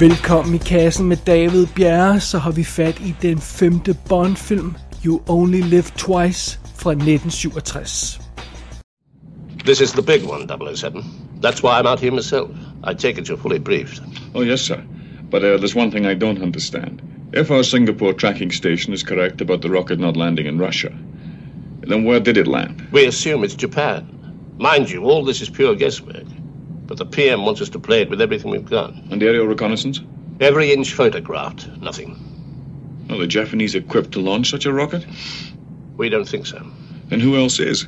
Velkommen i kassen med David Bjerre, så har vi fat i den femte Bond-film, You Only Live Twice, fra 1967. This is the big one, 007. That's why I'm out here myself. I take it you're fully briefed. Oh, yes, sir. But uh, there's one thing I don't understand. If our Singapore tracking station is correct about the rocket not landing in Russia, then where did it land? We assume it's Japan. Mind you, all this is pure guesswork. But the PM wants us to play it with everything we've got. And aerial reconnaissance? Every inch photographed, nothing. Are the Japanese equipped to launch such a rocket? We don't think so. Then who else is?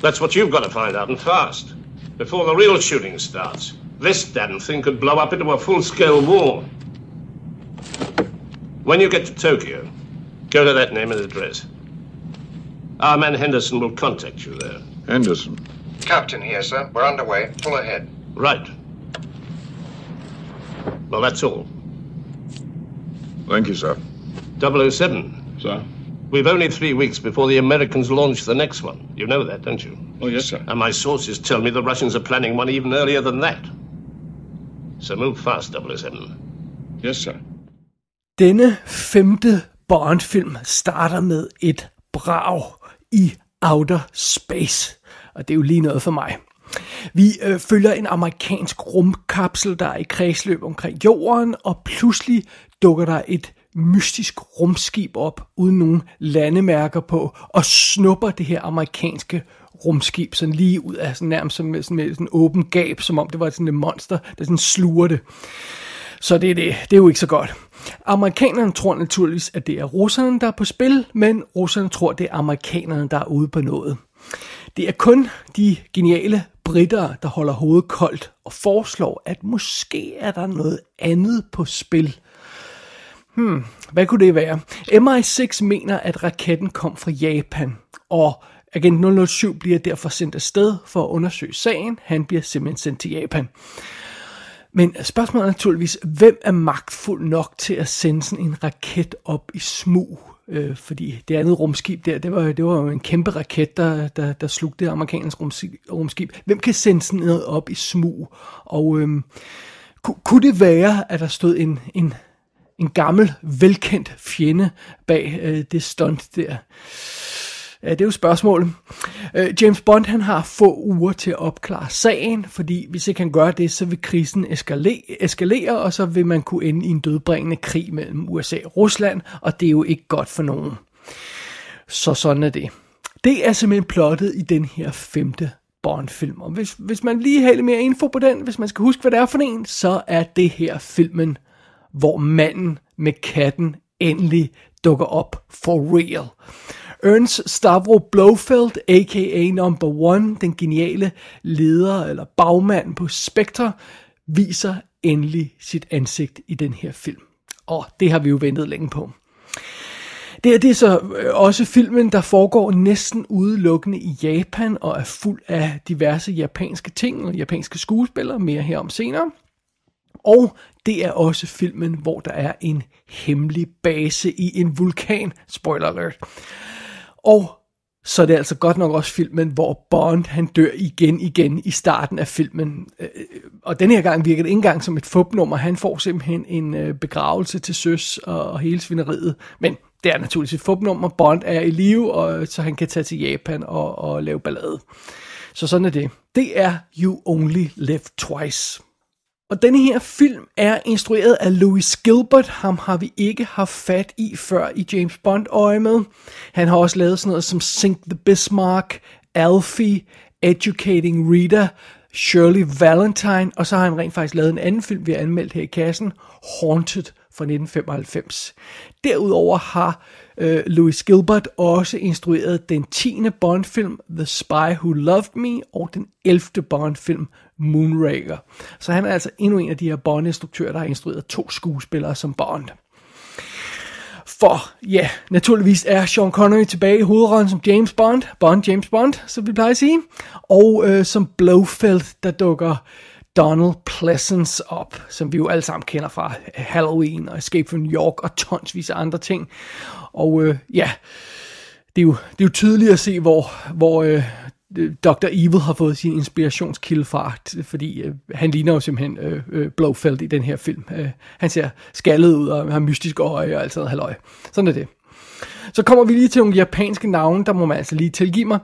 That's what you've got to find out, and fast. Before the real shooting starts. This damn thing could blow up into a full-scale war. When you get to Tokyo, go to that name and address. Our man Henderson will contact you there. Henderson. Captain here, sir. We're underway. Full ahead. Right. Well, that's all. Thank you, sir. 007. Sir? We've only three weeks before the Americans launch the next one. You know that, don't you? Oh, yes, sir. And my sources tell me the Russians are planning one even earlier than that. So move fast, 007. Yes, sir. Denne femte Bond-film starter med et brag i outer space. Og det er jo lige noget for mig. Vi øh, følger en amerikansk rumkapsel, der er i kredsløb omkring jorden, og pludselig dukker der et mystisk rumskib op, uden nogen landemærker på, og snupper det her amerikanske rumskib sådan lige ud af sådan nærmest som, sådan med sådan en åben gab, som om det var sådan et monster, der sådan sluger det. Så det er det. Det er jo ikke så godt. Amerikanerne tror naturligvis, at det er russerne, der er på spil, men russerne tror, det er amerikanerne, der er ude på noget. Det er kun de geniale britter, der holder hovedet koldt og foreslår, at måske er der noget andet på spil. Hmm, hvad kunne det være? MI6 mener, at raketten kom fra Japan, og agent 007 bliver derfor sendt afsted for at undersøge sagen. Han bliver simpelthen sendt til Japan. Men spørgsmålet er naturligvis, hvem er magtfuld nok til at sende sådan en raket op i smug? Øh, fordi det andet rumskib der, det var, det var jo en kæmpe raket, der, der, der slugte det amerikanske rumskib, rumskib. Hvem kan sende sådan noget op i smug? Og øh, ku, kunne det være, at der stod en, en, en gammel, velkendt fjende bag øh, det stunt der? Øh, det er jo spørgsmålet. Øh, James Bond han har få uger til at opklare sagen, fordi hvis ikke han gør det, så vil krisen eskalere, eskalere og så vil man kunne ende i en dødbringende krig mellem USA og Rusland, og det er jo ikke godt for nogen. Så sådan er det. Det er simpelthen plottet i den her femte Bond-film. Og hvis, hvis man lige har lidt mere info på den, hvis man skal huske, hvad det er for en, så er det her filmen, hvor manden med katten endelig dukker op for real. Ernst Stavro Blofeld, a.k.a. Number One, den geniale leder eller bagmand på Spectre, viser endelig sit ansigt i den her film. Og det har vi jo ventet længe på. Det, er, det er så øh, også filmen, der foregår næsten udelukkende i Japan og er fuld af diverse japanske ting og japanske skuespillere, mere herom senere. Og det er også filmen, hvor der er en hemmelig base i en vulkan. Spoiler alert. Og så er det altså godt nok også filmen, hvor Bond han dør igen igen i starten af filmen. Øh, og den her gang virker det ikke engang som et fupnummer. Han får simpelthen en øh, begravelse til søs og hele svineriet. Men det er naturligvis et fupnummer. Bond er i live, og øh, så han kan tage til Japan og, og lave ballade. Så sådan er det. Det er You Only Live Twice. Og denne her film er instrueret af Louis Gilbert. Ham har vi ikke haft fat i før i James Bond-øjemed. Han har også lavet sådan noget som Sink the Bismarck, Alfie, Educating Rita, Shirley Valentine, og så har han rent faktisk lavet en anden film, vi har anmeldt her i kassen, Haunted fra 1995. Derudover har øh, Louis Gilbert også instrueret den 10. Bond-film The Spy Who Loved Me og den 11. Bond-film Moonraker. Så han er altså endnu en af de her Bond-instruktører, der har instrueret to skuespillere som Bond. For ja, naturligvis er Sean Connery tilbage i hovedrollen som James Bond, Bond James Bond, som vi plejer at sige, og øh, som Blofeld, der dukker Donald Pleasance op, som vi jo alle sammen kender fra Halloween og Escape from New York og tonsvis af andre ting. Og øh, ja, det er, jo, det er jo tydeligt at se, hvor, hvor øh, Dr. Evil har fået sin inspirationskilde fra, fordi øh, han ligner jo simpelthen øh, øh, Blofeld i den her film. Øh, han ser skaldet ud og har mystiske øje og alt sådan noget halløj. Sådan er det. Så kommer vi lige til nogle japanske navne, der må man altså lige tilgive mig.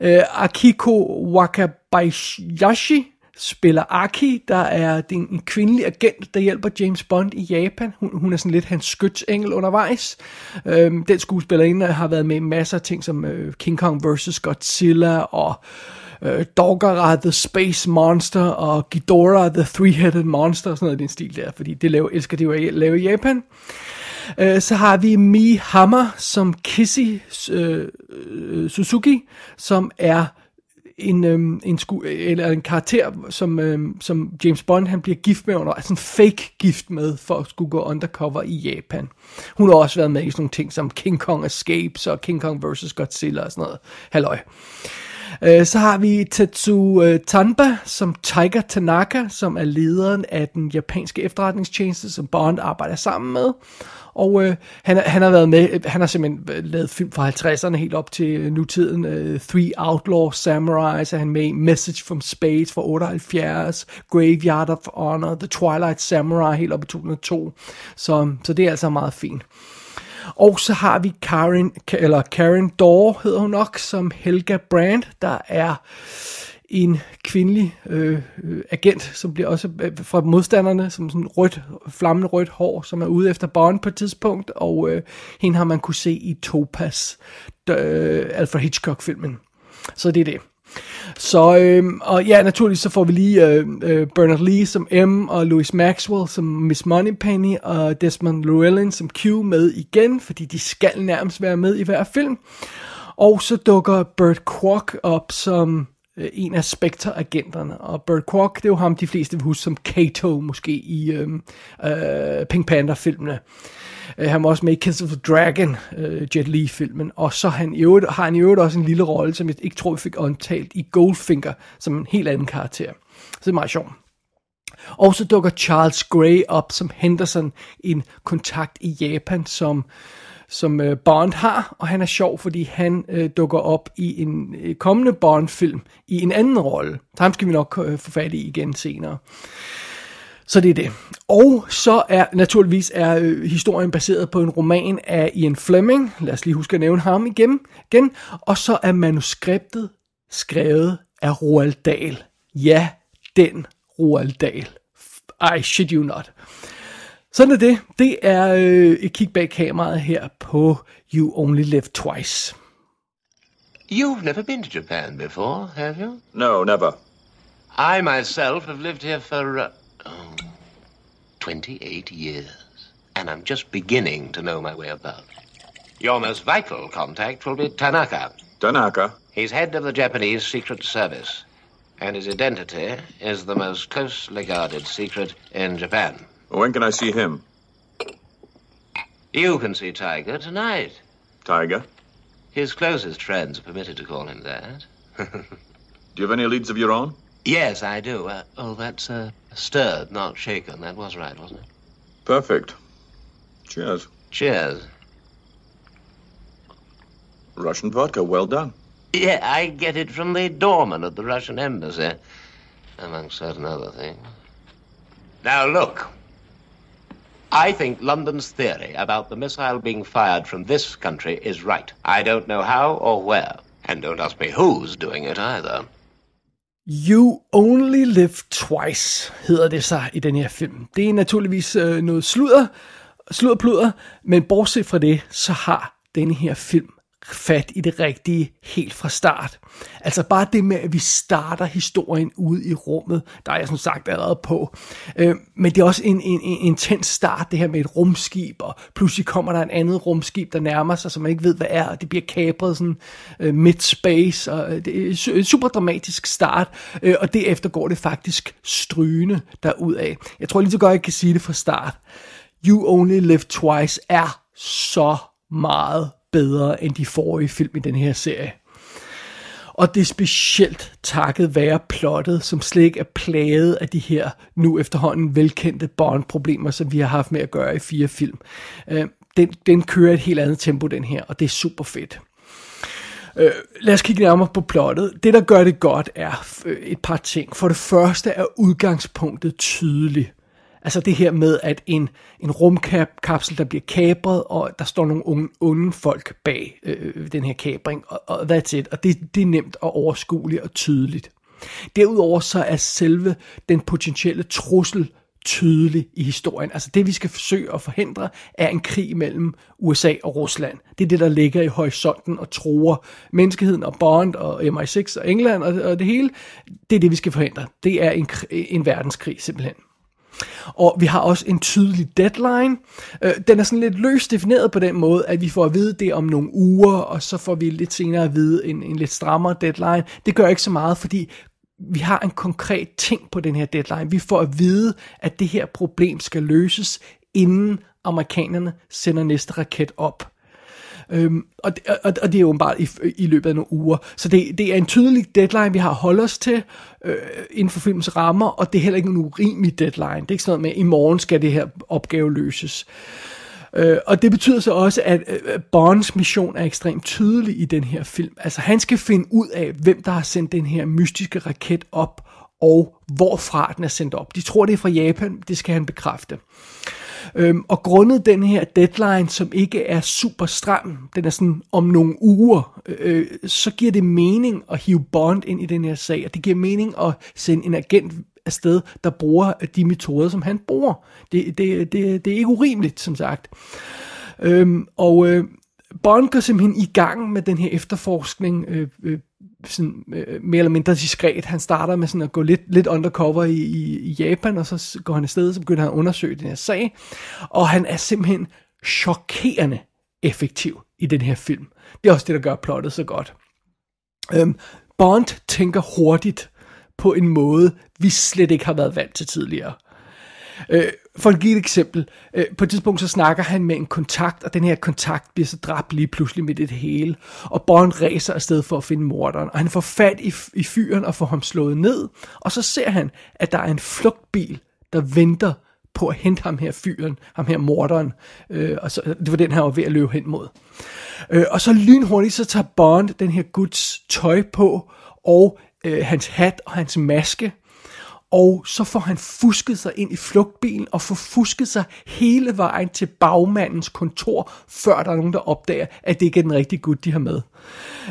Øh, Akiko Wakabayashi spiller Aki, der er det er en kvindelig agent, der hjælper James Bond i Japan. Hun, hun er sådan lidt hans skytsengel undervejs. Øhm, den skuespillerinde har været med i masser af ting som øh, King Kong vs. Godzilla og øh, Dogara the Space Monster og Ghidorah the Three-Headed Monster og sådan noget i den stil der, fordi det laver, elsker de jo at lave i Japan. Øh, så har vi Mi Hammer som Kissy øh, øh Suzuki, som er en, øhm, en, sku, eller en karakter, som, øhm, som James Bond han bliver gift med under, altså en fake gift med, for at skulle gå undercover i Japan. Hun har også været med i sådan nogle ting som King Kong Escapes og King Kong vs. Godzilla og sådan noget. Halløj. Øh, Så har vi Tetsu øh, Tanba som Tiger Tanaka, som er lederen af den japanske efterretningstjeneste, som Bond arbejder sammen med. Og øh, han, han har været med, øh, han har simpelthen øh, lavet film fra 50'erne helt op til øh, nutiden. Øh, Three Outlaw Samurais er han med i, Message from Space fra 78, Graveyard of Honor, The Twilight Samurai helt op i 2002. Så, så det er altså meget fint. Og så har vi Karen, eller Karen Dore hedder hun nok, som Helga Brand, der er en kvindelig øh, øh, agent, som bliver også øh, fra modstanderne, som sådan rødt, flammende rødt hår, som er ude efter Bond på et tidspunkt, og øh, hende har man kunne se i Topaz, øh, Alfred Hitchcock-filmen. Så det er det. Så, øh, og ja, naturligvis så får vi lige øh, øh, Bernard Lee som M, og Louis Maxwell som Miss Moneypenny, og Desmond Llewellyn som Q med igen, fordi de skal nærmest være med i hver film. Og så dukker Bert Kwok op som øh, en af Spectre-agenterne, og Bert Kwok, det er jo ham, de fleste vil huske som Kato, måske i øh, øh, Pink Panther-filmene. Øh, han var også med i Kiss of the Dragon, øh, Jet Li-filmen, og så han i øvrigt, har han i øvrigt også en lille rolle, som jeg ikke tror, vi fik omtalt i Goldfinger, som en helt anden karakter. Så det er meget sjovt. Og så dukker Charles Gray op som Henderson, en kontakt i Japan, som, som øh, Bond har, og han er sjov, fordi han øh, dukker op i en øh, kommende Bond-film i en anden rolle. Ham skal vi nok øh, få fat i igen senere. Så det er det. Og så er naturligvis er øh, historien baseret på en roman af Ian Fleming. Lad os lige huske at nævne ham igen. igen. Og så er manuskriptet skrevet af Roald Dahl. Ja, den Roald Dahl. I shit you not. Sådan er det. Det er øh, et kig bag kameraet her på You Only Live Twice. You've never been to Japan before, have you? No, never. I myself have lived here for uh, oh, 28 years, and I'm just beginning to know my way about. Your most vital contact will be Tanaka. Tanaka. He's head of the Japanese Secret Service, and his identity is the most closely guarded secret in Japan. When can I see him? You can see Tiger tonight. Tiger. His closest friends are permitted to call him that. Do you have any leads of your own? yes, I do. Uh, oh, that's uh, stirred, not shaken. That was right, wasn't it? Perfect. Cheers. Cheers. Russian vodka, well done. Yeah, I get it from the doorman at the Russian embassy, among certain other things. Now, look. I think London's theory about the missile being fired from this country is right. I don't know how or where. And don't ask me who's doing it either. You Only Live Twice hedder det sig i den her film. Det er naturligvis øh, noget sludder, sludderpluder, men bortset fra det, så har denne her film fat i det rigtige helt fra start. Altså bare det med, at vi starter historien ude i rummet, der er jeg som sagt allerede på. Øh, men det er også en, en, en intens start, det her med et rumskib, og pludselig kommer der en andet rumskib, der nærmer sig, som man ikke ved, hvad er, og det bliver kapret sådan øh, mid-space, og øh, det er en super dramatisk start, øh, og derefter går det faktisk strygende derudad. Jeg tror lige så godt, jeg kan sige det fra start. You Only Live Twice er så meget bedre end de forrige film i den her serie. Og det er specielt takket være plottet, som slet ikke er plaget af de her nu efterhånden velkendte Bond-problemer, som vi har haft med at gøre i fire film. Øh, Den, den kører et helt andet tempo, den her, og det er super fedt. Øh, lad os kigge nærmere på plottet. Det, der gør det godt, er øh, et par ting. For det første er udgangspunktet tydeligt. Altså det her med, at en, en rumkapsel, der bliver kabret, og der står nogle unge, unge folk bag øh, den her kabring, og, og that's it. Og det, det er nemt og overskueligt og tydeligt. Derudover så er selve den potentielle trussel tydelig i historien. Altså det, vi skal forsøge at forhindre, er en krig mellem USA og Rusland. Det er det, der ligger i horisonten og tror menneskeheden og Bond og MI6 og England og, og det hele. Det er det, vi skal forhindre. Det er en, en verdenskrig simpelthen. Og vi har også en tydelig deadline. Øh, den er sådan lidt løst defineret på den måde, at vi får at vide det om nogle uger, og så får vi lidt senere at vide en, en lidt strammere deadline. Det gør ikke så meget, fordi vi har en konkret ting på den her deadline. Vi får at vide, at det her problem skal løses, inden amerikanerne sender næste raket op. Øhm, og, det, og, og det er jo i, i løbet af nogle uger. Så det, det er en tydelig deadline, vi har holdt os til øh, inden for filmens rammer, og det er heller ikke en urimelig deadline. Det er ikke sådan noget med, at i morgen skal det her opgave løses. Øh, og det betyder så også, at øh, Bonds mission er ekstremt tydelig i den her film. Altså han skal finde ud af, hvem der har sendt den her mystiske raket op, og hvorfra den er sendt op. De tror, det er fra Japan, det skal han bekræfte. Øhm, og grundet den her deadline, som ikke er super stram, den er sådan om nogle uger, øh, så giver det mening at hive Bond ind i den her sag, og det giver mening at sende en agent afsted, der bruger de metoder, som han bruger. Det, det, det, det er ikke urimeligt, som sagt. Øhm, og øh, Bond går simpelthen i gang med den her efterforskning, øh, øh, sådan, øh, mere eller mindre diskret. Han starter med sådan at gå lidt, lidt undercover i, i, i Japan, og så går han afsted, så begynder han at undersøge den her sag. Og han er simpelthen chokerende effektiv i den her film. Det er også det, der gør plottet så godt. Øhm, Bond tænker hurtigt på en måde, vi slet ikke har været vant til tidligere. Øh, for at give et eksempel. Øh, på et tidspunkt så snakker han med en kontakt, og den her kontakt bliver så dræbt lige pludselig med det hele. Og Bond ræser afsted for at finde morderen, og han får fat i, i fyren og får ham slået ned. Og så ser han, at der er en flugtbil, der venter på at hente ham her fyren, ham her morderen. Øh, og så, det var den her var ved at løbe hen mod. Øh, og så lynhurtigt så tager Bond den her guds tøj på, og øh, hans hat og hans maske, og så får han fusket sig ind i flugtbilen og får fusket sig hele vejen til bagmandens kontor, før der er nogen, der opdager, at det ikke er den rigtige gut, de har med.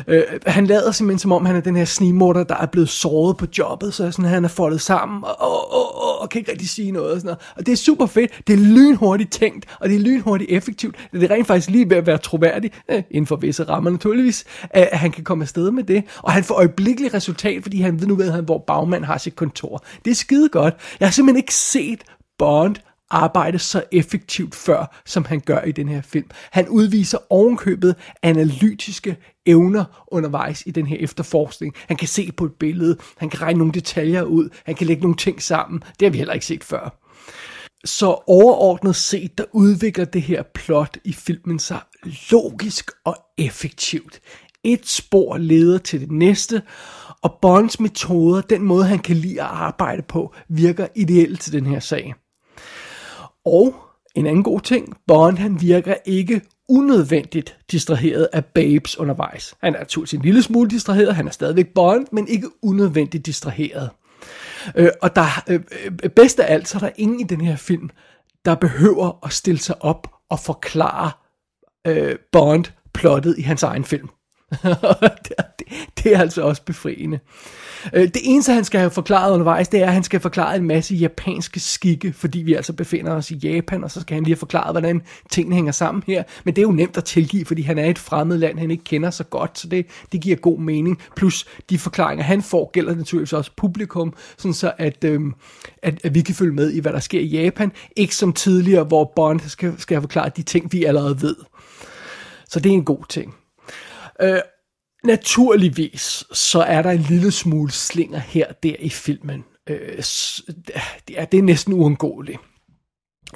Øh, han lader simpelthen som om, han er den her snimorder, der er blevet såret på jobbet, så sådan, han er foldet sammen og, og, og, og, og kan ikke rigtig sige noget. Og, sådan noget. og det er super fedt, det er lynhurtigt tænkt, og det er lynhurtigt effektivt. Det er rent faktisk lige ved at være troværdigt, øh, inden for visse rammer naturligvis, at han kan komme afsted med det. Og han får øjeblikkeligt resultat, fordi han ved nu ved, hvor bagmand har sit kontor. Det er skide godt. Jeg har simpelthen ikke set Bond arbejde så effektivt før, som han gør i den her film. Han udviser ovenkøbet analytiske evner undervejs i den her efterforskning. Han kan se på et billede, han kan regne nogle detaljer ud, han kan lægge nogle ting sammen. Det har vi heller ikke set før. Så overordnet set, der udvikler det her plot i filmen sig logisk og effektivt. Et spor leder til det næste, og Bonds metoder, den måde han kan lide at arbejde på, virker ideelt til den her sag. Og en anden god ting, Bond han virker ikke unødvendigt distraheret af babes undervejs. Han er naturligvis en lille smule distraheret, han er stadigvæk Bond, men ikke unødvendigt distraheret. Øh, og der, øh, øh bedst af alt, så er der ingen i den her film, der behøver at stille sig op og forklare øh, Bond plottet i hans egen film. det, det er altså også befriende. Øh, det eneste, han skal have forklaret undervejs, det er, at han skal forklare en masse japanske skikke, fordi vi altså befinder os i Japan, og så skal han lige have forklaret, hvordan tingene hænger sammen her. Men det er jo nemt at tilgive, fordi han er et fremmed land, han ikke kender så godt, så det, det giver god mening. Plus de forklaringer, han får, gælder naturligvis også publikum, sådan så at, øhm, at, at vi kan følge med i, hvad der sker i Japan. Ikke som tidligere, hvor Bond skal, skal have forklaret de ting, vi allerede ved. Så det er en god ting. Øh, Naturligvis, så er der en lille smule slinger her der i filmen. Øh, det, er, det er næsten uundgåeligt.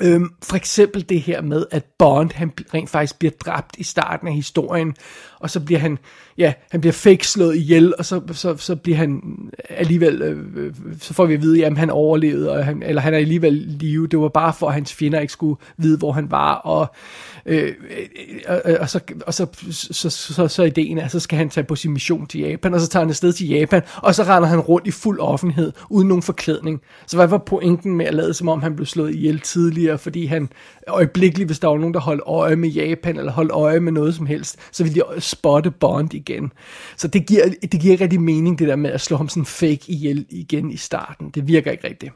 Øhm, for eksempel det her med, at Bond han rent faktisk bliver dræbt i starten af historien, og så bliver han, ja, han bliver fake slået ihjel, og så, så, så bliver han alligevel, øh, øh så får vi at vide, at han overlevede, og han, eller han er alligevel live. Det var bare for, at hans fjender ikke skulle vide, hvor han var, og, øh, og, og, så, og så, så, så, så, så ideen er, så skal han tage på sin mission til Japan, og så tager han afsted til Japan, og så render han rundt i fuld offentlighed, uden nogen forklædning. Så hvad var pointen med at lade som om, han blev slået ihjel tidligere, fordi han øjeblikkeligt, hvis der var nogen, der holdt øje med Japan, eller holdt øje med noget som helst, så ville de spotte Bond igen. Så det giver, det giver rigtig mening, det der med at slå ham sådan fake ihjel igen i starten. Det virker ikke rigtigt.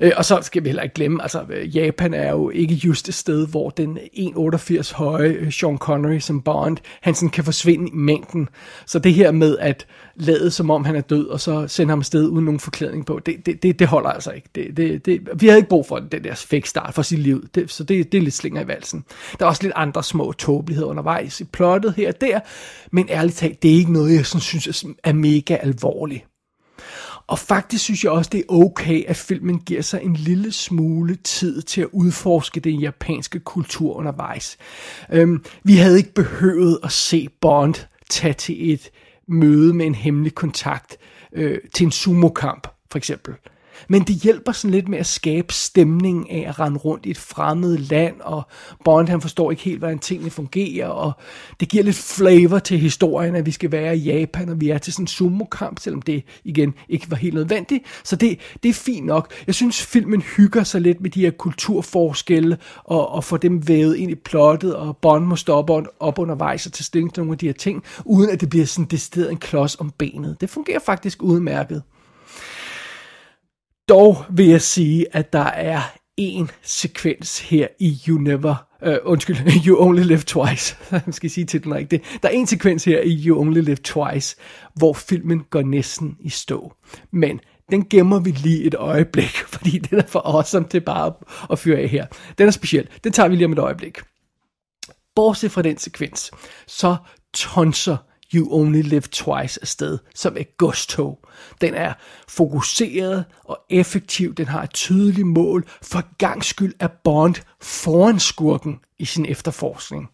Øh, og så skal vi heller ikke glemme, altså øh, Japan er jo ikke just et sted, hvor den 1,88 høje øh, Sean Connery som Bond, han sådan kan forsvinde i mængden. Så det her med at lade som om han er død, og så sende ham afsted uden nogen forklædning på, det, det, det, det holder altså ikke. Det, det, det, vi havde ikke brug for den der fake start for sit liv, det, så det, det er lidt slinger i valsen. Der er også lidt andre små tåbeligheder undervejs i plottet her og der, men ærligt talt, det er ikke noget, jeg sådan synes er mega alvorligt. Og faktisk synes jeg også, det er okay, at filmen giver sig en lille smule tid til at udforske den japanske kultur undervejs. Øhm, vi havde ikke behøvet at se Bond tage til et møde med en hemmelig kontakt øh, til en sumo-kamp, for eksempel. Men det hjælper sådan lidt med at skabe stemning af at rende rundt i et fremmed land, og Bond han forstår ikke helt, hvordan tingene fungerer, og det giver lidt flavor til historien, at vi skal være i Japan, og vi er til sådan en sumo-kamp, selvom det igen ikke var helt nødvendigt. Så det, det er fint nok. Jeg synes, filmen hygger sig lidt med de her kulturforskelle, og, og får dem vævet ind i plottet, og Bond må stoppe op undervejs og tage stilling til nogle af de her ting, uden at det bliver sådan decideret en klods om benet. Det fungerer faktisk udmærket. Dog vil jeg sige, at der er en sekvens her i You Never, uh, undskyld, You Only Live Twice, jeg skal sige titlen rigtigt. Der er en sekvens her i You Only Live Twice, hvor filmen går næsten i stå. Men den gemmer vi lige et øjeblik, fordi den er for awesome til bare at, fyre af her. Den er speciel. Den tager vi lige om et øjeblik. Bortset fra den sekvens, så tonser You Only Live Twice afsted, som et godstog. Den er fokuseret og effektiv, den har et tydeligt mål, for gang skyld er Bond foran skurken i sin efterforskning.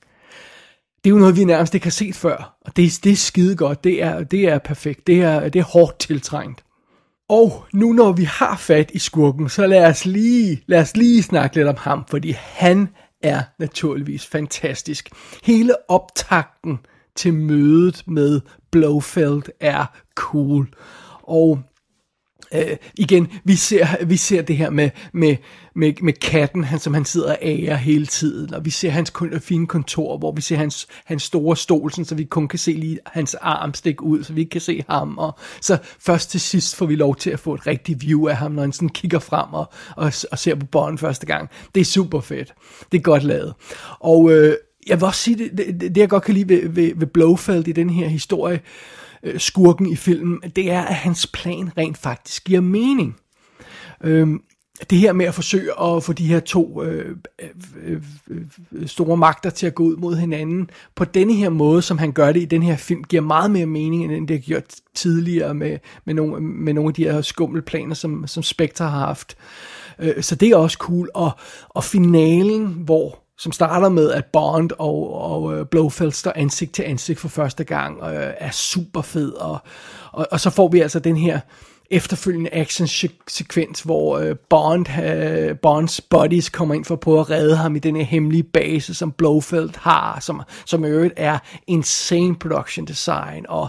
Det er jo noget, vi nærmest ikke har set før, og det, det er skide godt, det er, det er perfekt, det er, det er hårdt tiltrængt. Og nu når vi har fat i skurken, så lad os lige, lad os lige snakke lidt om ham, fordi han er naturligvis fantastisk. Hele optakten til mødet med Blofeld er cool. Og øh, igen, vi ser, vi ser det her med, med, med, med katten, han, som han sidder og ærer hele tiden, og vi ser hans fine kontor, hvor vi ser hans, hans store stol, så vi kun kan se lige hans arm stikke ud, så vi ikke kan se ham, og så først til sidst får vi lov til at få et rigtigt view af ham, når han sådan kigger frem og, og, og ser på bånden første gang. Det er super fedt. Det er godt lavet. Og øh, jeg vil også sige, det, det, det jeg godt kan lide ved, ved, ved Blofeld i den her historie, øh, skurken i filmen, det er, at hans plan rent faktisk giver mening. Øhm, det her med at forsøge at få de her to øh, øh, øh, øh, store magter til at gå ud mod hinanden på denne her måde, som han gør det i den her film, giver meget mere mening, end det har gjort tidligere med, med, nogle, med nogle af de her skummelplaner, som, som Spectre har haft. Øh, så det er også cool. Og, og finalen, hvor som starter med, at Bond og, og uh, Blofeld står ansigt til ansigt for første gang, og øh, er super fed, og, og, og så får vi altså den her efterfølgende action-sekvens, hvor øh, Bond, øh, Bonds buddies kommer ind for at prøve at redde ham i den her hemmelige base, som Blofeld har, som, som i øvrigt er insane production design, og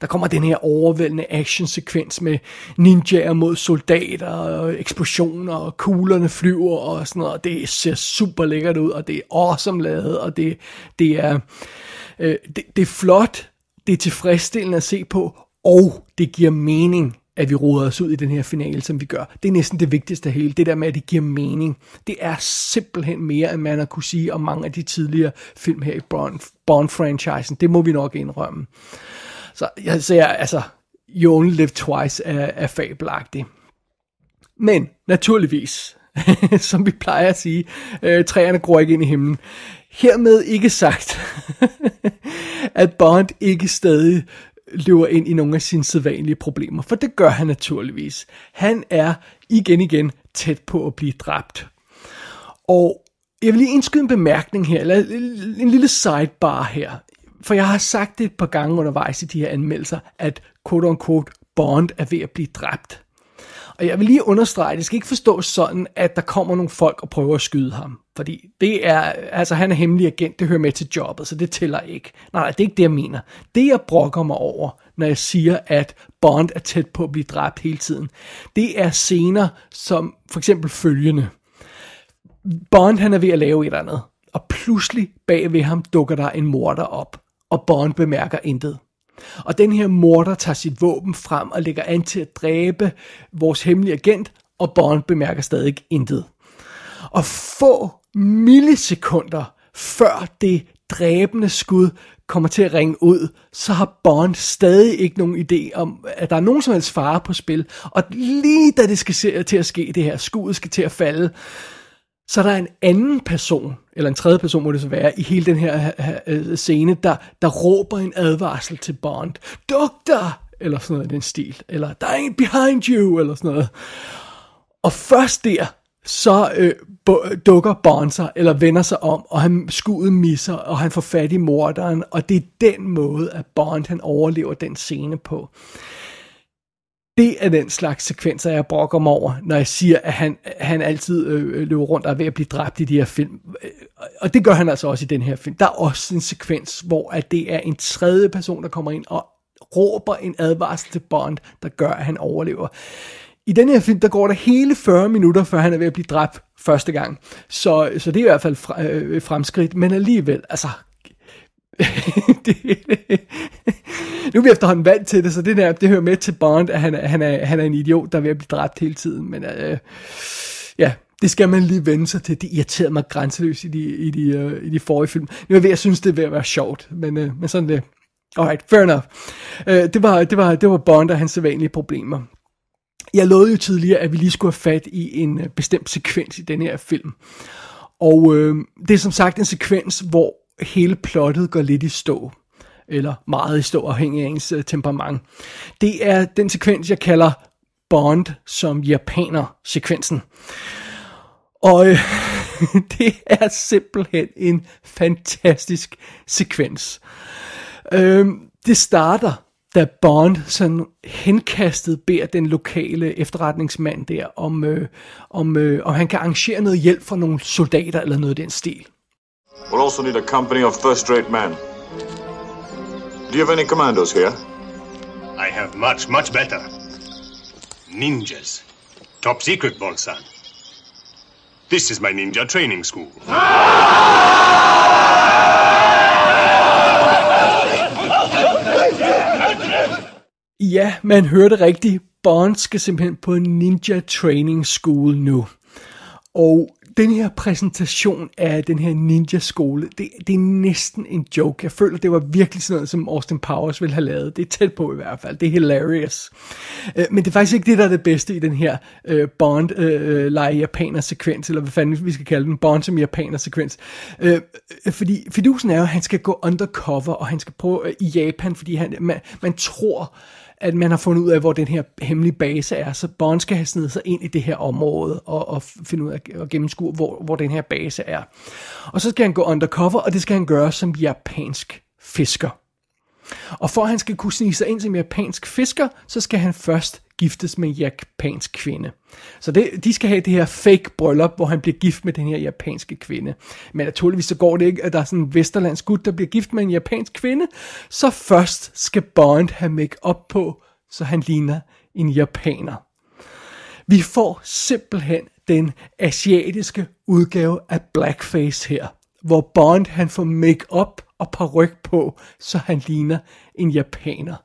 der kommer den her overvældende action-sekvens med ninjaer mod soldater, og eksplosioner, og kuglerne flyver og sådan noget, og det ser super lækkert ud, og det er awesome lavet, og det, det er øh, det, det er flot, det er tilfredsstillende at se på, og det giver mening at vi roder os ud i den her finale, som vi gør. Det er næsten det vigtigste af hele. Det der med, at det giver mening. Det er simpelthen mere, end man har kunne sige om mange af de tidligere film her i Bond-franchisen. det må vi nok indrømme. Så jeg ser, altså, You Only Live Twice er, er fabelagtig. Men naturligvis, som vi plejer at sige, øh, træerne gror ikke ind i himlen. Hermed ikke sagt, at Bond ikke stadig løber ind i nogle af sine sædvanlige problemer, for det gør han naturligvis. Han er igen igen tæt på at blive dræbt. Og jeg vil lige indskyde en bemærkning her, eller en lille sidebar her. For jeg har sagt det et par gange undervejs i de her anmeldelser, at quote unquote Bond er ved at blive dræbt. Og jeg vil lige understrege, det skal ikke forstås sådan, at der kommer nogle folk og prøver at skyde ham. Fordi det er, altså han er hemmelig agent, det hører med til jobbet, så det tæller ikke. Nej, nej, det er ikke det, jeg mener. Det, jeg brokker mig over, når jeg siger, at Bond er tæt på at blive dræbt hele tiden, det er scener som for eksempel følgende. Bond han er ved at lave et eller andet, og pludselig bag ved ham dukker der en morder op, og Bond bemærker intet. Og den her morder tager sit våben frem og lægger an til at dræbe vores hemmelige agent, og Bond bemærker stadig intet. Og få millisekunder før det dræbende skud kommer til at ringe ud, så har Bond stadig ikke nogen idé om, at der er nogen som helst fare på spil. Og lige da det skal til at ske, det her skuddet skal til at falde, så der er en anden person, eller en tredje person må det så være, i hele den her øh, scene, der, der råber en advarsel til Bond. Doktor! Eller sådan noget i den stil. Eller, der er en behind you! Eller sådan noget. Og først der, så øh, dukker Bond sig, eller vender sig om, og han skuddet misser, og han får fat i morderen, og det er den måde, at Bond han overlever den scene på. Det er den slags sekvenser, jeg brokker mig over, når jeg siger, at han, han altid øh, øh løber rundt og er ved at blive dræbt i de her film. Øh, og det gør han altså også i den her film. Der er også en sekvens, hvor at det er en tredje person, der kommer ind og råber en advarsel til Bond, der gør, at han overlever. I den her film, der går der hele 40 minutter, før han er ved at blive dræbt første gang. Så, så det er i hvert fald øh, fremskridt, men alligevel, altså det, nu er vi efterhånden vant til det, så det der, det hører med til Bond, at han, han, er, han er en idiot, der er ved at blive dræbt hele tiden. Men øh, ja, det skal man lige vende sig til. Det irriterede mig grænseløst i de, i de, øh, i de forrige film. Nu er jeg ved at synes, det er ved at være sjovt, men, øh, men sådan det. Alright, fair enough. Øh, det, var, det, var, det var Bond og hans sædvanlige problemer. Jeg lovede jo tidligere, at vi lige skulle have fat i en øh, bestemt sekvens i den her film. Og øh, det er som sagt en sekvens, hvor hele plottet går lidt i stå eller meget i stå afhængig af ens øh, temperament. Det er den sekvens, jeg kalder Bond som japaner-sekvensen. Og øh, det er simpelthen en fantastisk sekvens. Øh, det starter, da Bond sådan henkastet beder den lokale efterretningsmand der, om, øh, om, øh, om han kan arrangere noget hjælp for nogle soldater eller noget i den stil. We'll also need a company of first-rate men. Do you have any commandos here? I have much, much better. Ninjas. Top secret, Bolsan. This is my ninja training school. Ja, man hørte rigtigt. Bond skal simpelthen på en ninja training school nu. Og den her præsentation af den her ninja-skole, det, det er næsten en joke. Jeg føler, det var virkelig sådan noget, som Austin Powers ville have lavet. Det er tæt på i hvert fald. Det er hilarious. Øh, men det er faktisk ikke det, der er det bedste i den her uh, Bond uh, lege japaner sekvens, eller hvad fanden vi skal kalde den, Bond som japaner sekvens. Uh, fordi fidusen er jo, at han skal gå undercover, og han skal prøve uh, i Japan, fordi han, man, man tror, at man har fundet ud af, hvor den her hemmelige base er. Så Bond skal have snedet sig ind i det her område og, og finde ud af og gennemskue, hvor, hvor den her base er. Og så skal han gå undercover, og det skal han gøre som japansk fisker. Og for at han skal kunne snige sig ind som japansk fisker, så skal han først giftes med en japansk kvinde. Så det, de skal have det her fake bryllup, hvor han bliver gift med den her japanske kvinde. Men naturligvis så går det ikke, at der er sådan en vesterlandsk gut, der bliver gift med en japansk kvinde. Så først skal Bond have make op på, så han ligner en japaner. Vi får simpelthen den asiatiske udgave af blackface her, hvor Bond han får make-up og paryk på, så han ligner en japaner.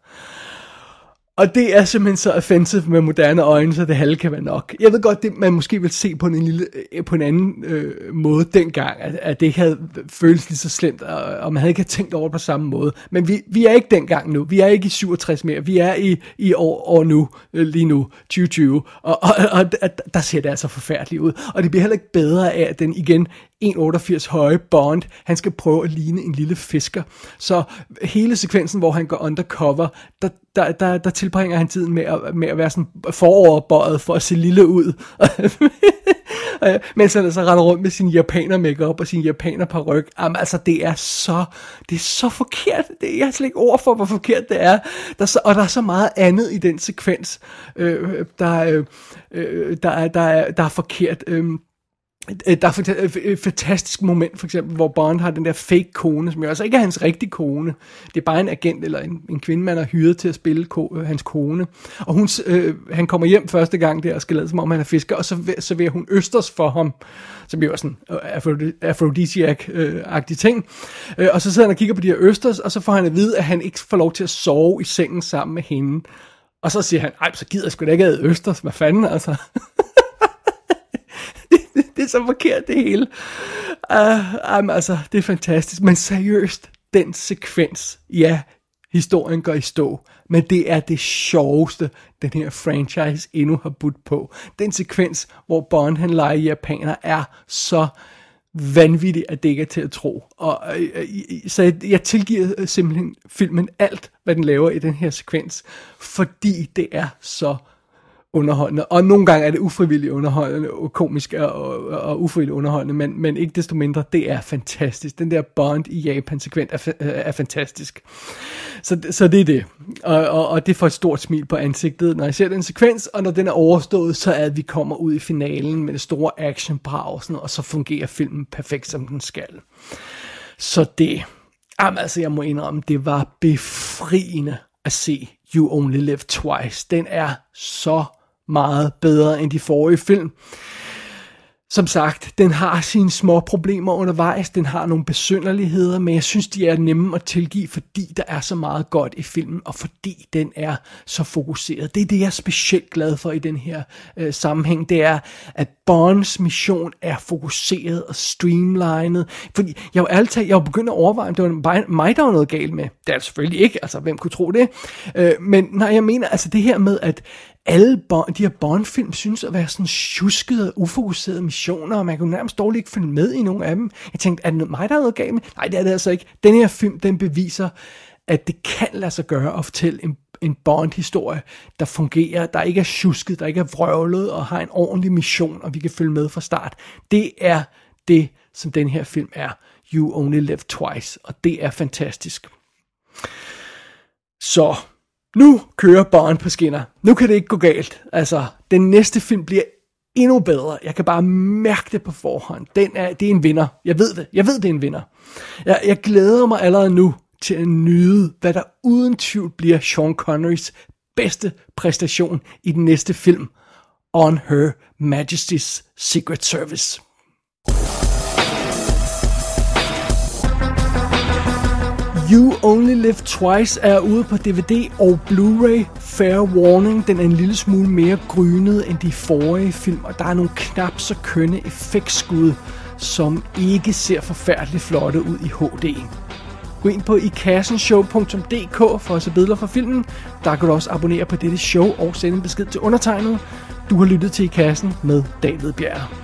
Og det er simpelthen så offensive med moderne øjne, så det halve kan være nok. Jeg ved godt, det man måske vil se på en, lille, øh, på en anden øh, måde dengang, at, at det havde føles lige så slemt, og, og man havde ikke tænkt over det på samme måde. Men vi, vi er ikke dengang nu. Vi er ikke i 67 mere. Vi er i, i år, år nu, øh, lige nu, 2020. Og, og, og, og der ser det altså forfærdeligt ud. Og det bliver heller ikke bedre af, at den igen 1,88 høje Bond, han skal prøve at ligne en lille fisker. Så hele sekvensen, hvor han går undercover, der, der, der, der tilbringer han tiden med at, med at være sådan foroverbøjet for at se lille ud. mens han altså render rundt med sin japaner makeup og sin japaner paryk. Jamen altså, det er så, det er så forkert. Det, jeg har slet ikke ord for, hvor forkert det er. Der er så, og der er så meget andet i den sekvens, øh, der, øh, øh der, der, der, er, der er forkert. Øh, Øh, der er et øh, øh, fantastisk moment, for eksempel, hvor Bond har den der fake kone, som jo altså ikke er hans rigtige kone. Det er bare en agent eller en, en kvinde, man har hyret til at spille ko, øh, hans kone. Og hun, øh, han kommer hjem første gang der og skal lade som om han er fisker, og så serverer hun østers for ham, som jo er sådan øh, aphrodisiac-agtig ting. Øh, og så sidder han og kigger på de her østers, og så får han at vide, at han ikke får lov til at sove i sengen sammen med hende. Og så siger han, ej, så gider jeg sgu da ikke have østers, hvad fanden altså. det er så forkert det hele. Uh, um, altså, det er fantastisk. Men seriøst, den sekvens, ja, historien går i stå, men det er det sjoveste, den her franchise endnu har budt på. Den sekvens, hvor Bond han leger japaner, er så vanvittigt, at det ikke er til at tro. Og, øh, øh, øh så jeg, jeg tilgiver øh, simpelthen filmen alt, hvad den laver i den her sekvens, fordi det er så underholdende, og nogle gange er det ufrivilligt underholdende, og komisk og, og, og ufrivilligt underholdende, men, men ikke desto mindre, det er fantastisk. Den der Bond i Japan sekvent er, øh, er fantastisk. Så, så det er det. Og, og, og det får et stort smil på ansigtet, når jeg ser den sekvens, og når den er overstået, så er at vi kommer ud i finalen med det store action og, sådan, og så fungerer filmen perfekt, som den skal. Så det, jamen altså jeg må indrømme, det var befriende at se You Only Live Twice. Den er så meget bedre end de forrige film. Som sagt, den har sine små problemer undervejs, den har nogle besynderligheder, men jeg synes, de er nemme at tilgive, fordi der er så meget godt i filmen, og fordi den er så fokuseret. Det er det, jeg er specielt glad for i den her øh, sammenhæng, det er, at Bonds mission er fokuseret og streamlined. Fordi jeg var altid, jeg var begyndt at overveje, om det var mig, der var noget galt med. Det er det selvfølgelig ikke, altså hvem kunne tro det? Øh, men nej, jeg mener altså det her med, at alle bon, de her Bond-film synes at være sådan tjuskede og ufokuserede missioner, og man kunne nærmest dårligt ikke følge med i nogle af dem. Jeg tænkte, er det mig, der er noget galt med? Nej, det er det altså ikke. Den her film, den beviser, at det kan lade sig gøre at fortælle en, en Bond-historie, der fungerer, der ikke er tjusket, der ikke er vrøvlet, og har en ordentlig mission, og vi kan følge med fra start. Det er det, som den her film er. You Only Live Twice, og det er fantastisk. Så nu kører Bond på skinner. Nu kan det ikke gå galt. Altså, den næste film bliver endnu bedre. Jeg kan bare mærke det på forhånd. Den er, det er en vinder. Jeg ved det. Jeg ved, det er en vinder. Jeg, jeg glæder mig allerede nu til at nyde, hvad der uden tvivl bliver Sean Connerys bedste præstation i den næste film, On Her Majesty's Secret Service. You Only Live Twice er ude på DVD og Blu-ray. Fair warning, den er en lille smule mere grynet end de forrige film, og der er nogle knap så kønne effektskud, som ikke ser forfærdeligt flotte ud i HD. Gå ind på ikassenshow.dk for at se billeder fra filmen. Der kan du også abonnere på dette show og sende en besked til undertegnet. Du har lyttet til I Kassen med David Bjerg.